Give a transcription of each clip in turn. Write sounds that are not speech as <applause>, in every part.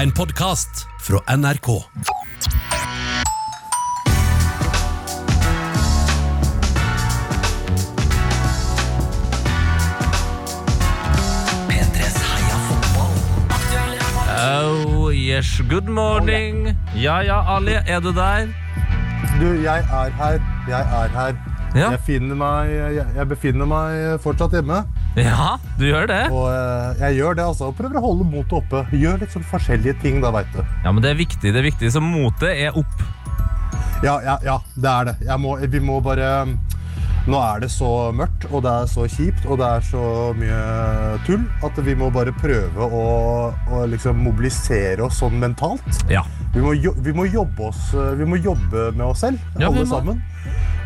En podkast fra NRK. P3s Heia fotball. Oh yes, good morning. Ja ja, Ali, er du der? Du, jeg er her. Jeg er her. Ja. Jeg, finner meg, jeg, jeg befinner meg fortsatt hjemme. Ja, du gjør det? Og eh, jeg gjør det, altså. Og prøver å holde motet oppe. Gjør litt sånn forskjellige ting, da, veit du. Ja, men det er viktig. det er viktig, Så motet er opp. Ja, ja, ja, det er det. Jeg må, vi må bare Nå er det så mørkt, og det er så kjipt, og det er så mye tull at vi må bare prøve å, å liksom mobilisere oss sånn mentalt. Ja. Vi må, jo, vi må, jobbe, oss, vi må jobbe med oss selv, Ja, vi alle må. sammen.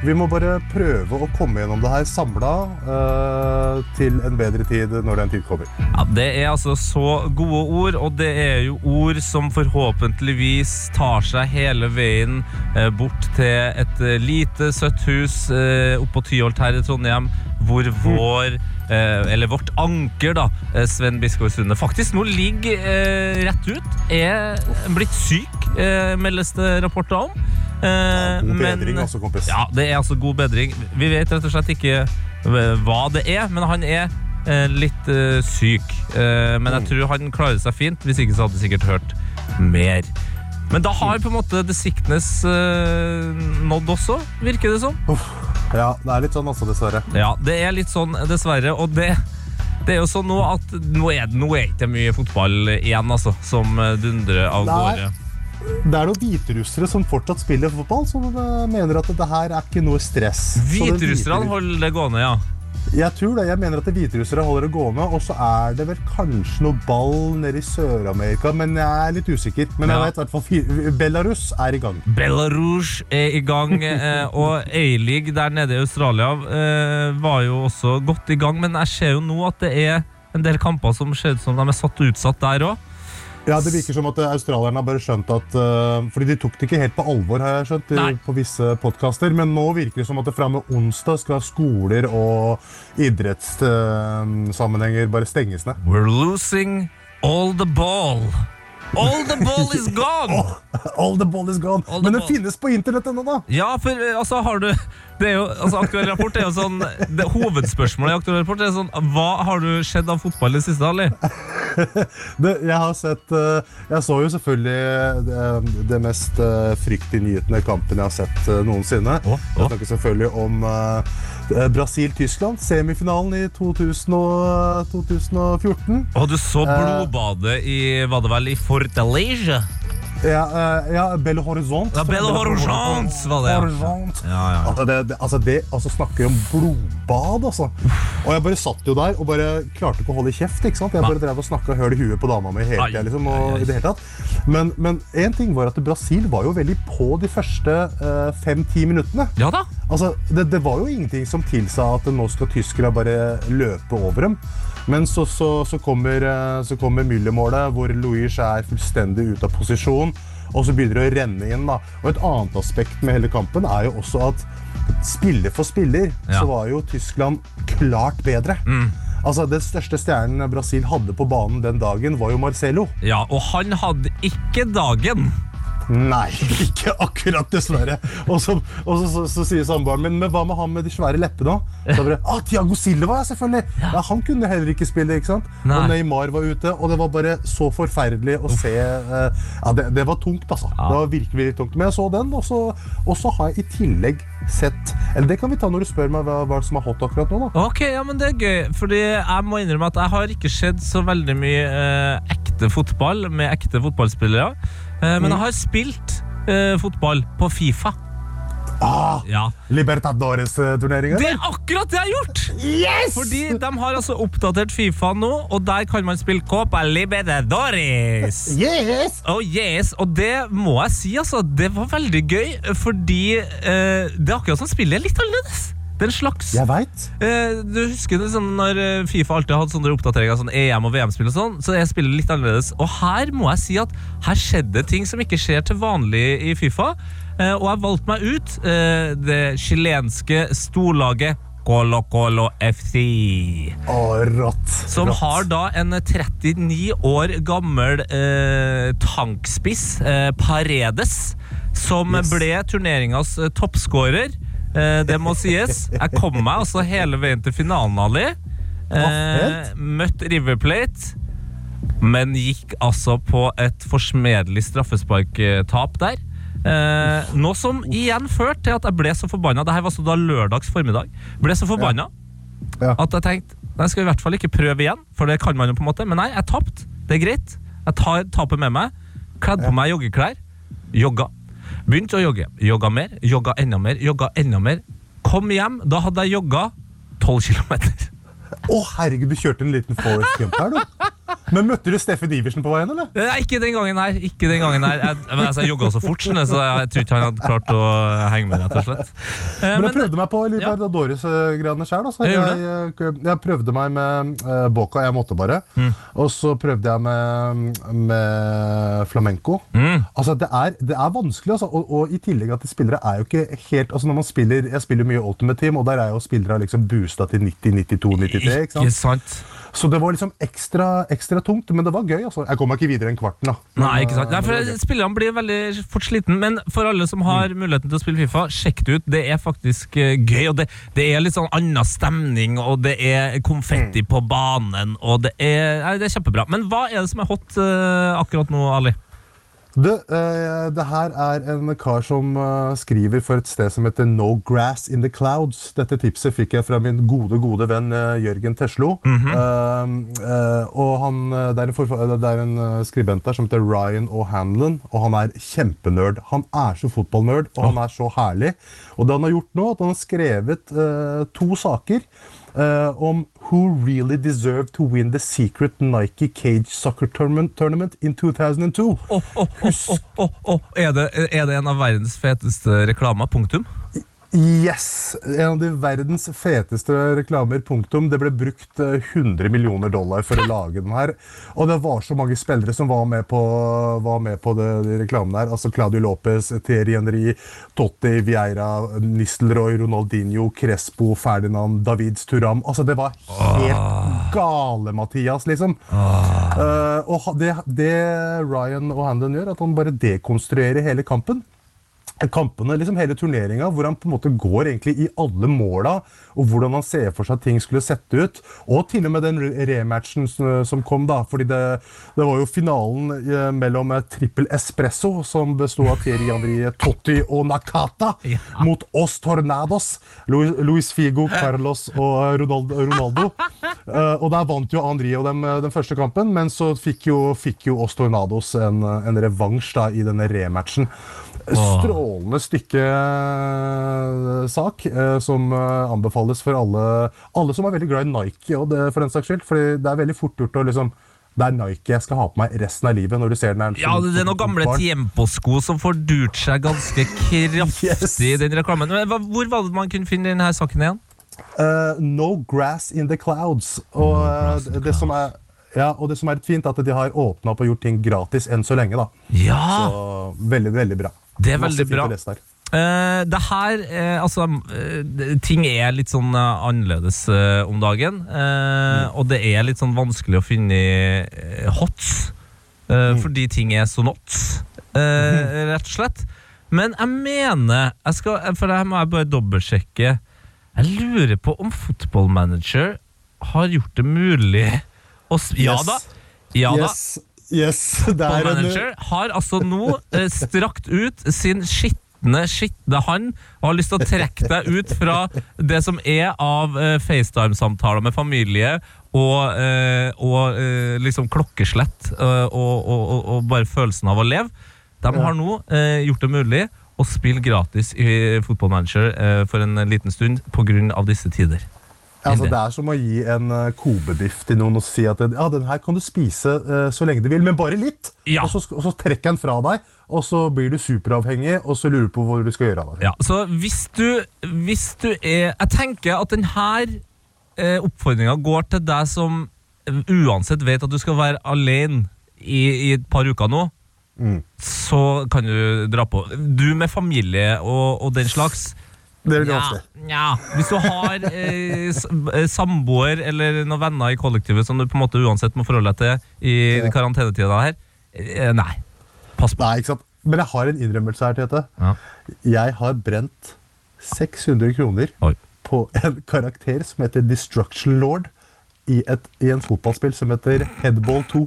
Vi må bare prøve å komme gjennom det her samla eh, til en bedre tid når den tid kommer. ja. Det er altså så gode ord, og det er jo ord som forhåpentligvis tar seg hele veien eh, bort til et eh, lite, søtt hus eh, oppå Tyholt her i Trondheim, hvor vår eh, eller vårt anker, da, eh, Sven Biskår Sunde, faktisk nå ligger eh, rett ut. Er blitt syk, eh, meldes det rapporter om. Eh, God men- bedring, altså, kompis. Ja, det er altså god bedring. Vi vet rett og slett ikke eh, hva det er, men han er eh, litt syk. Men jeg tror han klarer seg fint, hvis ikke så hadde vi sikkert hørt mer. Men da har på en måte The Sickness nådd også, virker det som. Ja, det er litt sånn også, dessverre. Ja, det er litt sånn, dessverre. Og det, det er jo sånn nå at nå er det nå er ikke mye fotball igjen, altså, som dundrer av Nei. gårde. Det er noen hviterussere som fortsatt spiller fotball, som eh, mener at det her er ikke noe stress. Hviterusserne hvite- holder det gående, ja. Jeg tror det. Jeg mener at hviterussere holder det gående, og så er det vel kanskje noe ball nede i Sør-Amerika, men jeg er litt usikker. Men jeg Ja. vet i hvert fall Belarus er i gang. Belarus er i gang, <laughs> eh, og A-league der nede i Australia eh, var jo også godt i gang, men jeg ser jo nå at det er en del kamper som ser ut som de er satt og utsatt der òg. Ja, Det virker som at eh, australierne har bare skjønt at uh, Fordi de tok det ikke helt på alvor, har jeg skjønt, i- Nei. på visse podkaster. Men nå virker det som at det fra og med onsdag skal skoler og idrettssammenhenger bare stenges ned. We're losing all the ball. All the ball is gone! <laughs> All the ball is gone. All Men det finnes på internett ennå, da! Ja, for eh, altså har du det er jo, altså Aktuell rapport er jo sånn det, Hovedspørsmålet i Aktuell rapport er sånn Hva har du sett av fotball i det siste, Ali? <laughs> Det, jeg har sett eh, Jeg så jo selvfølgelig det, det mest uh, fryktinngytende kampen jeg har sett eh, noensinne. Oh, oh. Jeg snakker selvfølgelig om eh, Brasil-Tyskland, semifinalen i 2000 og, 2014. Og du så blodbadet i Var det vel i Fortaleza? Ja, uh, ja Belo Horizont. Ja, Belo Horizont var det. Horizont. Ja, ja. Altså, det, det, altså, det altså, snakker om blodbad, altså. Og jeg bare satt jo der og bare klarte ikke å holde kjeft. ikke sant? Jeg bare drev og snakka høl i huet på dama mi hele tida. Liksom, og i det hele tatt. Men, men en ting var at Brasil var jo veldig på de første uh, fem-ti minuttene. ja da. Altså, det, det var jo ingenting som tilsa at nå skal tyskerne bare løpe over dem. Men så, så, så kommer, eh, så kommer Müller-målet, hvor Luiz er fullstendig ute av posisjon. Og så begynner det å renne inn. da. Og Et annet aspekt med hele kampen er jo også at spiller for spiller Ja. så var jo Tyskland klart bedre. Altså, Den største stjernen Brasil hadde på banen den dagen, var jo Marcelo. Ja, og han hadde ikke dagen. Nei, ikke akkurat, dessverre. Og så, og så, så, så sier samboeren min men hva med han med de svære leppene? Så bare, ah, Tiago Silva, selvfølgelig! Ja. Han kunne heller ikke spille. ikke sant? Nei. Og Neymar var ute, og det var bare så forferdelig å se. uh, ja, det, det var tungt, altså. Det var virkelig, virkelig tungt. Men jeg så den, og så, og så har jeg i tillegg sett Eller det kan vi ta når du spør meg hva, hva som er hot akkurat nå. da. Ok, ja, men det er gøy. Fordi jeg må innrømme at jeg har ikke sett så veldig mye eh, ekte fotball med ekte fotballspillere. Eh, men jeg har spilt eh, fotball på Fifa. Ah, Ja. Libertadores-turneringa? Det er akkurat det jeg har gjort! Yes! Fordi de har altså oppdatert Fifa nå, og der kan man spille Copa Libertadores. <laughs> Yes! Oh yes, Og det må jeg si, altså. Det var veldig gøy, fordi eh, det er akkurat som spillet er litt annerledes. Det er en slags Jeg vet. Eh, du husker det sånn når eh, Fifa alltid hadde sånne oppdateringer sånn EM- og VM-spill og sånn, så jeg spillet litt annerledes. Og her må jeg si at her skjedde ting som ikke skjer til vanlig i Fifa. Eh, og jeg valgte meg ut eh, det chilenske storlaget Colo Colo FC. Å, rått. Som rått. har da en 39 år gammel eh, tankspiss, eh, Paredes, som Yes. ble turneringas toppskårer. Eh, det må sies. Jeg kom meg altså hele veien til finalen, Ali. Eh, møtt River Plate, men gikk altså på et forsmedelig straffesparktap der. Eh, noe som igjen førte til at jeg ble så forbanna. Dette var så da lørdags formiddag. Ble så forbanna Ja. at jeg tenkte Nei, skal vi i hvert fall ikke prøve igjen, for det kan man jo på en måte. Men nei, jeg tapte. Det er greit. Jeg tar tapet med meg. Kledde på meg joggeklær. Jogga. Begynte å jogge. Jogga mer, jogga enda mer, jogga enda mer. Kom hjem, da hadde jeg jogga 12 km. Å, herregud, du kjørte en liten Forest her, du. Men møtte du Steffen Iversen på veien, eller? Nei, ikke den gangen her. Ikke den gangen her. Jeg, men altså, jeg jogga så fort, så jeg tror ikke han hadde klart å henge med, rett og slett. Eh, Men jeg men- prøvde meg på ja. Libertadores-greiene sjøl. Altså. Jeg Jeg, jeg, jeg prøvde meg med uh, Boca, jeg måtte bare. Mm. Og så prøvde jeg med, med flamenco. Mm. Altså, det er, det er vanskelig, altså. Og, og i tillegg at de spillere er jo ikke helt altså når man spiller, Jeg spiller mye Ultimate Team, og der er jo spillere liksom boosta til 90, 92, 93. Ikke sant? Ikke sant? Så det var liksom ekstra, ekstra tungt, men det var gøy. altså. Jeg kom meg ikke videre enn kvarten. da. Nei, ikke sant. Nei, for. Spillerne blir veldig fort sliten, men for alle som har muligheten til å spille Fifa, sjekk det ut. Det er faktisk eh, gøy, og det, det er litt sånn annen stemning, og det er konfetti på banen, og det er, nei, det er kjempebra. Men hva er det som er hot uh, akkurat nå, Ali? Det, uh, det her er en kar som uh, skriver for et sted som heter No Grass in the Clouds. Dette tipset fikk jeg fra min gode gode venn uh, Jørgen Teslo. Eh, eh, og han, det er en, det er en skribent der som heter Ryan O'Hanlon, og han er kjempenerd. Han er så fotballnerd, og han er så herlig. Og det han har gjort nå, at han har skrevet to saker. Eh, om who really deserved to win the secret Nike Cage Soccer Tournament, in 2002. Åh, åh, åh, åh, åh, åh. Er, det, er det en av verdens feteste reklamer? Punktum? Yes! En av de verdens feteste reklamer. Punktum. Det ble brukt eh, 100 millioner dollar for å lage den her. Og det var så mange spillere som var med på, var med på det, de reklamene her. Altså Claudio Lopez, Thierry Henry, Totti, Vieira, Nistelrooy, Ronaldinho, Crespo, Ferdinand, Davids Turam. Altså, det var helt gale, Mathias, liksom. Uh, og det, det Ryan og Handon gjør, at han bare dekonstruerer hele kampen kampene, liksom hele turneringa, hvor han på en måte går egentlig i alle måla, og hvordan han ser for seg at ting skulle sette ut. Og til og med den rematchen som kom, da. fordi det, det var jo finalen eh, mellom eh, Trippel Espresso, som besto av Thierry Henry, Totti og Nakata, Ja. mot Os Tornados. Luis, Figo, Carlos og Ronaldo. Ronaldo. <laughs> Eh, og der vant jo Andri og dem eh, den første kampen, men så fikk jo, fikk jo Os Tornados en, eh, en revansj da, i denne rematchen. Strålende stykke eh, sak eh, som eh, anbefales for alle, alle som er veldig glad i Nike. Det, for den saks skyld, fordi det er veldig fort gjort å liksom det er Nike jeg skal ha på meg resten av livet. når du ser den her Ja, det er noen gamle. Tiempo-sko som får durt seg ganske <laughs> kraftig Yes. i den reklamen. Men Hvor var det man kunne finne denne saken igjen? Uh, no grass in the clouds. Og, no det som er, ja, og det som er fint, er at de har åpna opp og gjort ting gratis enn så lenge. da. Ja, Så veldig, veldig bra. Det er veldig bra. Eh, det her uh, Altså, uh, ting er litt sånn annerledes om dagen. Mm. Og det er litt sånn vanskelig å finne uh, hots, mm. fordi ting er så nots, eh, <laughs> rett og slett. Men jeg mener jeg skal, For det her må jeg bare dobbeltsjekke. Jeg lurer på om Football Manager har gjort det mulig å Ja Yes. da. Ja da. Yes. Det er en, Manager har altså nå eh, strakt ut sin skitne, skitne hand og har lyst til å trekke deg ut fra det som er av eh, FaceTime-samtaler med familie og, eh, og eh, liksom klokkeslett og, og, og, bare følelsen av å leve. De har nå gjort det mulig å spille gratis i Football Manager for en liten stund pga. disse tider. Altså, det er som å gi en uh, kobebiff til noen og si at ja, den her kan du spise uh, så lenge du vil, men bare litt. Ja. Og, så, og så trekker den fra deg, og så blir du superavhengig, og så lurer du på hva du skal gjøre av det. Ja, så hvis du, hvis du er Jeg tenker at denne uh, oppfordringa går til deg som eh, uansett vet at du skal være alene i, i et par uker nå. Mm. Så kan du dra på. Du med familie og, og den slags, Det blir Ja, ofte. ja. Hvis du har eh, eh, samboer eller noen venner i kollektivet som du på en måte uansett må forholde deg til i Ja. karantenetida her, eh, nei. Pass på. Nei, ikke sant? Men jeg har en innrømmelse her, Tete. Ja. Jeg har brent 600 kroner Oi. på en karakter som heter Destruction Lord i, et, i en fotballspill som heter Headball 2.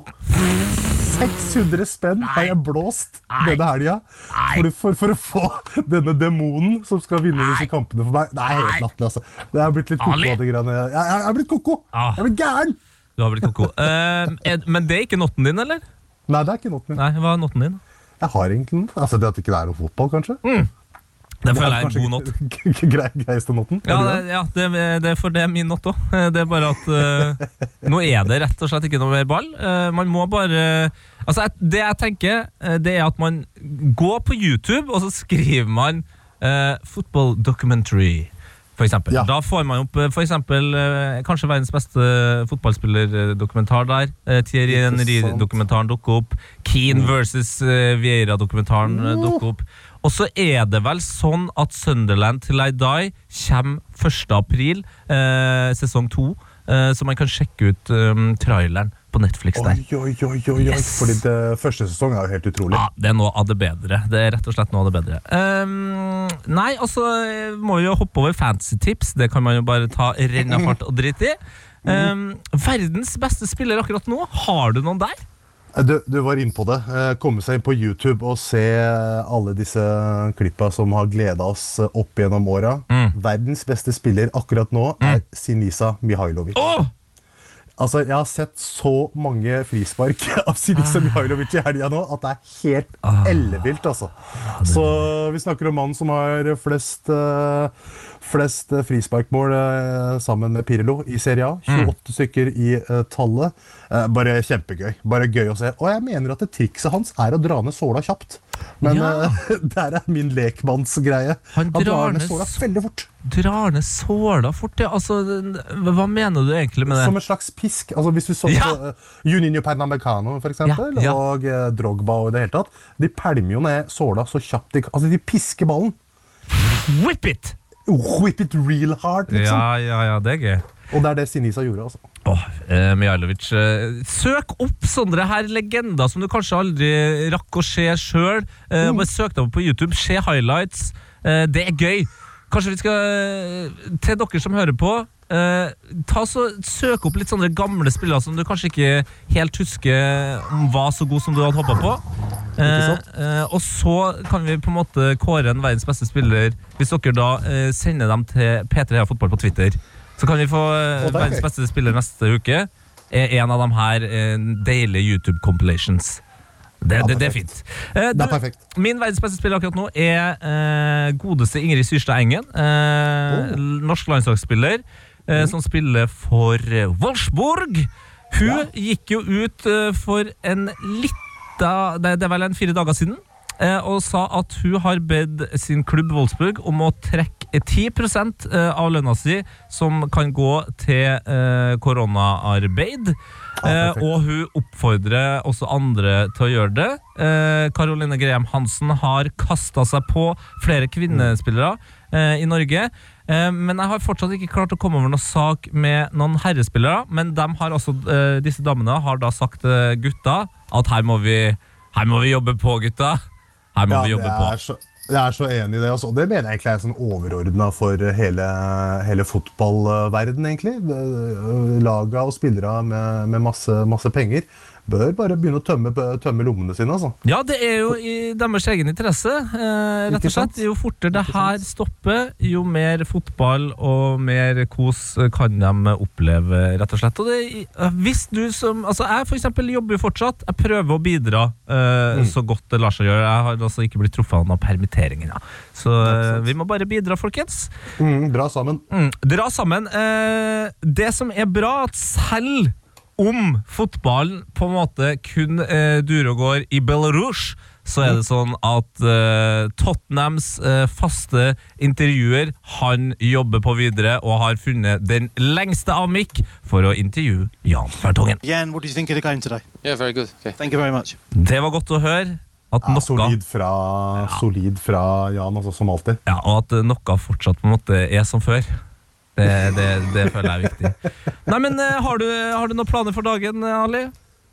600 spenn har jeg blåst denne helga for, for, for å få denne demonen som skal vinne disse kampene for meg. Det er helt latterlig, altså. Det er blitt litt koko. Jeg, jeg, jeg er blitt koko! Ah. Jeg er blitt gæren! Du har blitt koko. <laughs> uh, men det er ikke notten din, eller? Nei, det er ikke notten min. Nei, hva er notten din? Jeg har egentlig den. Altså, det at det ikke er noe fotball, kanskje? Det føler jeg er en god not. <laughs> grei, greieste noten. Ja, det ja det, det, for det er min not òg. <laughs> Det er bare at uh, <laughs> nå er det rett og slett ikke noe mer ball. Uh, man må bare Altså, det jeg tenker, eh, det er at man går på YouTube, og så skriver man uh, 'football documentary'. For eksempel. Ja. Da får man opp for eksempel, kanskje verdens beste fotballspillerdokumentar der. Thierry Henry-dokumentaren dukker opp. Keane versus uh, Vieira-dokumentaren dukker opp. Og så er det vel sånn at Sunderland til I Die kommer 1. april, eh, sesong 2. Eh, så man kan sjekke ut um, traileren på Netflix der. Oi, oi, oi, oi. Yes. Fordi det første sesong er jo helt utrolig. Ja, Det er noe av det bedre. Det er rett og slett noe av det bedre. Ehm, nei, altså eh, må vi jo hoppe over fancy tips. Det kan man jo bare ta renna fart og drite i. <laughs> Ehm, verdens beste spiller akkurat nå, har du noen der? Du, du var inne på det. Eh, Komme seg inn på YouTube og se alle disse klippa som har gleda oss opp gjennom åra. Mm. Verdens beste spiller akkurat nå er Sinisa Mihailovic. Åh! Altså, Jeg har sett så mange frispark <laughs> av Sinisa Mihailovic i helga nå at det er helt ellevilt, altså. Så vi snakker om mannen som har flest, eh, flest eh, frisparkmål eh, sammen med Pirlo i Serie A. 28 stykker i tallet. Bare kjempegøy. Bare gøy å se. Og jeg mener at det trikset hans er å dra ned såla kjapt. Men Ja. uh, <laughs> der er min lekmannsgreie. Han drar ned såla veldig fort. Drar ned såla fort, ja. Altså, hva mener du egentlig med det? Som en slags pisk. Altså Hvis vi så Ja. på uh, Juninho Pernamecano for eksempel, ja. og uh, Drogba og i det hele tatt, de pælmer jo ned såla så kjapt de kan. Altså, de pisker ballen. Whip it! Whip it real hard, liksom. Ja, ja, ja, det er gøy. Og det er det Sinisa gjorde. altså. Åh, eh, Mijailovic. eh, Søk opp sånne her legender som du kanskje aldri rakk å se sjøl. Eh, bare søk deg opp på YouTube, se highlights. Eh, det er gøy. Kanskje vi skal eh, Til dere som hører på, eh, ta så søk opp litt sånne gamle spillere som du kanskje ikke helt husker om var så god som du hadde håpa på. Og så kan vi på en måte kåre en verdens beste spiller hvis dere da sender dem til P3 Fotball på Twitter. Så kan vi få eh, er verdens beste spiller neste uke. En av de her eh, deilige YouTube compilations. Det, det, det er fint. Eh, Det er. Min verdens beste spiller akkurat nå er eh, godeste Ingrid Syrstad Engen. Eh, Oh. Norsk landslagsspiller mm. som spiller for eh, Wolfsburg. Hun Ja. gikk jo ut eh, for en lita det, det er vel en fire dager siden. eh, Og sa at hun har bedt sin klubb Wolfsburg om å trekke 10 eh, av lønna si, som kan gå til eh, koronaarbeid. Ja, Eh, og hun oppfordrer også andre til å gjøre det. Eh, Graham Hansen har kasta seg på flere kvinnespillere i Norge. Men jeg har fortsatt ikke klart å komme over noen sak med noen herrespillere. Men også, disse damene har da sagt til gutta at her må vi, her må vi jobbe på, gutta. Her må Ja, vi jobbe på. så, jeg er så enig i det. Altså. Og det mener jeg egentlig er sånn overordna for hele, hele fotballverden, egentlig. Laga og spillere med, med masse, masse penger bør bare begynne å tømme, tømme lommene sine. Altså. Ja, det er jo i deres egen interesse, eh, rett og slett. Jo fortere det her stopper, jo mer fotball og mer kos kan de oppleve, rett og slett. Og det, eh, hvis du som Altså, jeg for eksempel jobber jo fortsatt. Jeg prøver å bidra eh, Mm. så godt det lar seg gjøre. Jeg har altså ikke blitt truffet av noen permitteringer. Ja. Så eh, vi må bare bidra, folkens. Mm, dra sammen. Mm, dra sammen. Eh, det som er bra, at selv om fotballen på en måte kun eh, durer og går i Belarus, så er det sånn at eh, Tottenhams eh, faste intervjuer Han jobber på videre og har funnet den lengste av mikk for å intervjue Jan Fertongen. Jan, hva do du om of the game Ja, veldig very good. Okay. Thank you very much. Det var godt å høre. At Ja, noe, solid fra, solid fra Jan, altså, som alltid. ja, og at noe fortsatt på en måte er som før. Det, det, det føler jeg er viktig. Nei, men eh, Har du, har du noen planer for dagen, eh, Ali?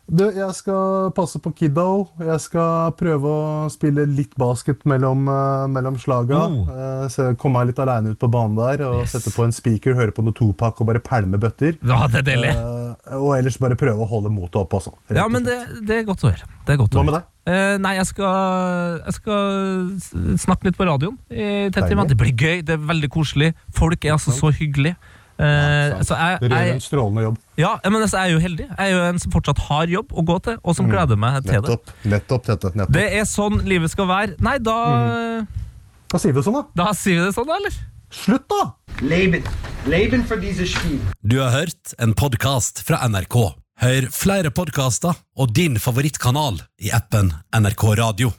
Du, jeg skal passe på kiddo. Jeg skal prøve å spille litt basket mellom, uh, mellom slaga. Oh. Uh, så Komme meg litt aleine ut på banen der og Yes. sette på en speaker, høre på noe Tupac og bare pælme bøtter. Ja, det er deilig. Uh, og ellers bare prøve å holde motet oppe. Også, Ja, men det, det er godt å høre. Det Hva med deg? Uh, nei, jeg skal, jeg skal snakke litt på radioen. i tett i Det blir gøy, det er veldig koselig. Folk er altså så hyggelige. Eh, Sant. så jeg, Dere gjør en strålende jobb. ja, men altså, jeg er jo heldig. Jeg er jo en som fortsatt har jobb å gå til, og som gleder meg til det. Mm. Nettopp. Nettopp, Nettopp. Det er sånn livet skal være. Nei, da, Da sier vi det sånn, da. da sier vi det sånn, da, eller? Slutt, da! Leben. Leben for diese Spiel. Du har hørt en podkast fra NRK. Hør flere podkaster og din favorittkanal i appen NRK Radio.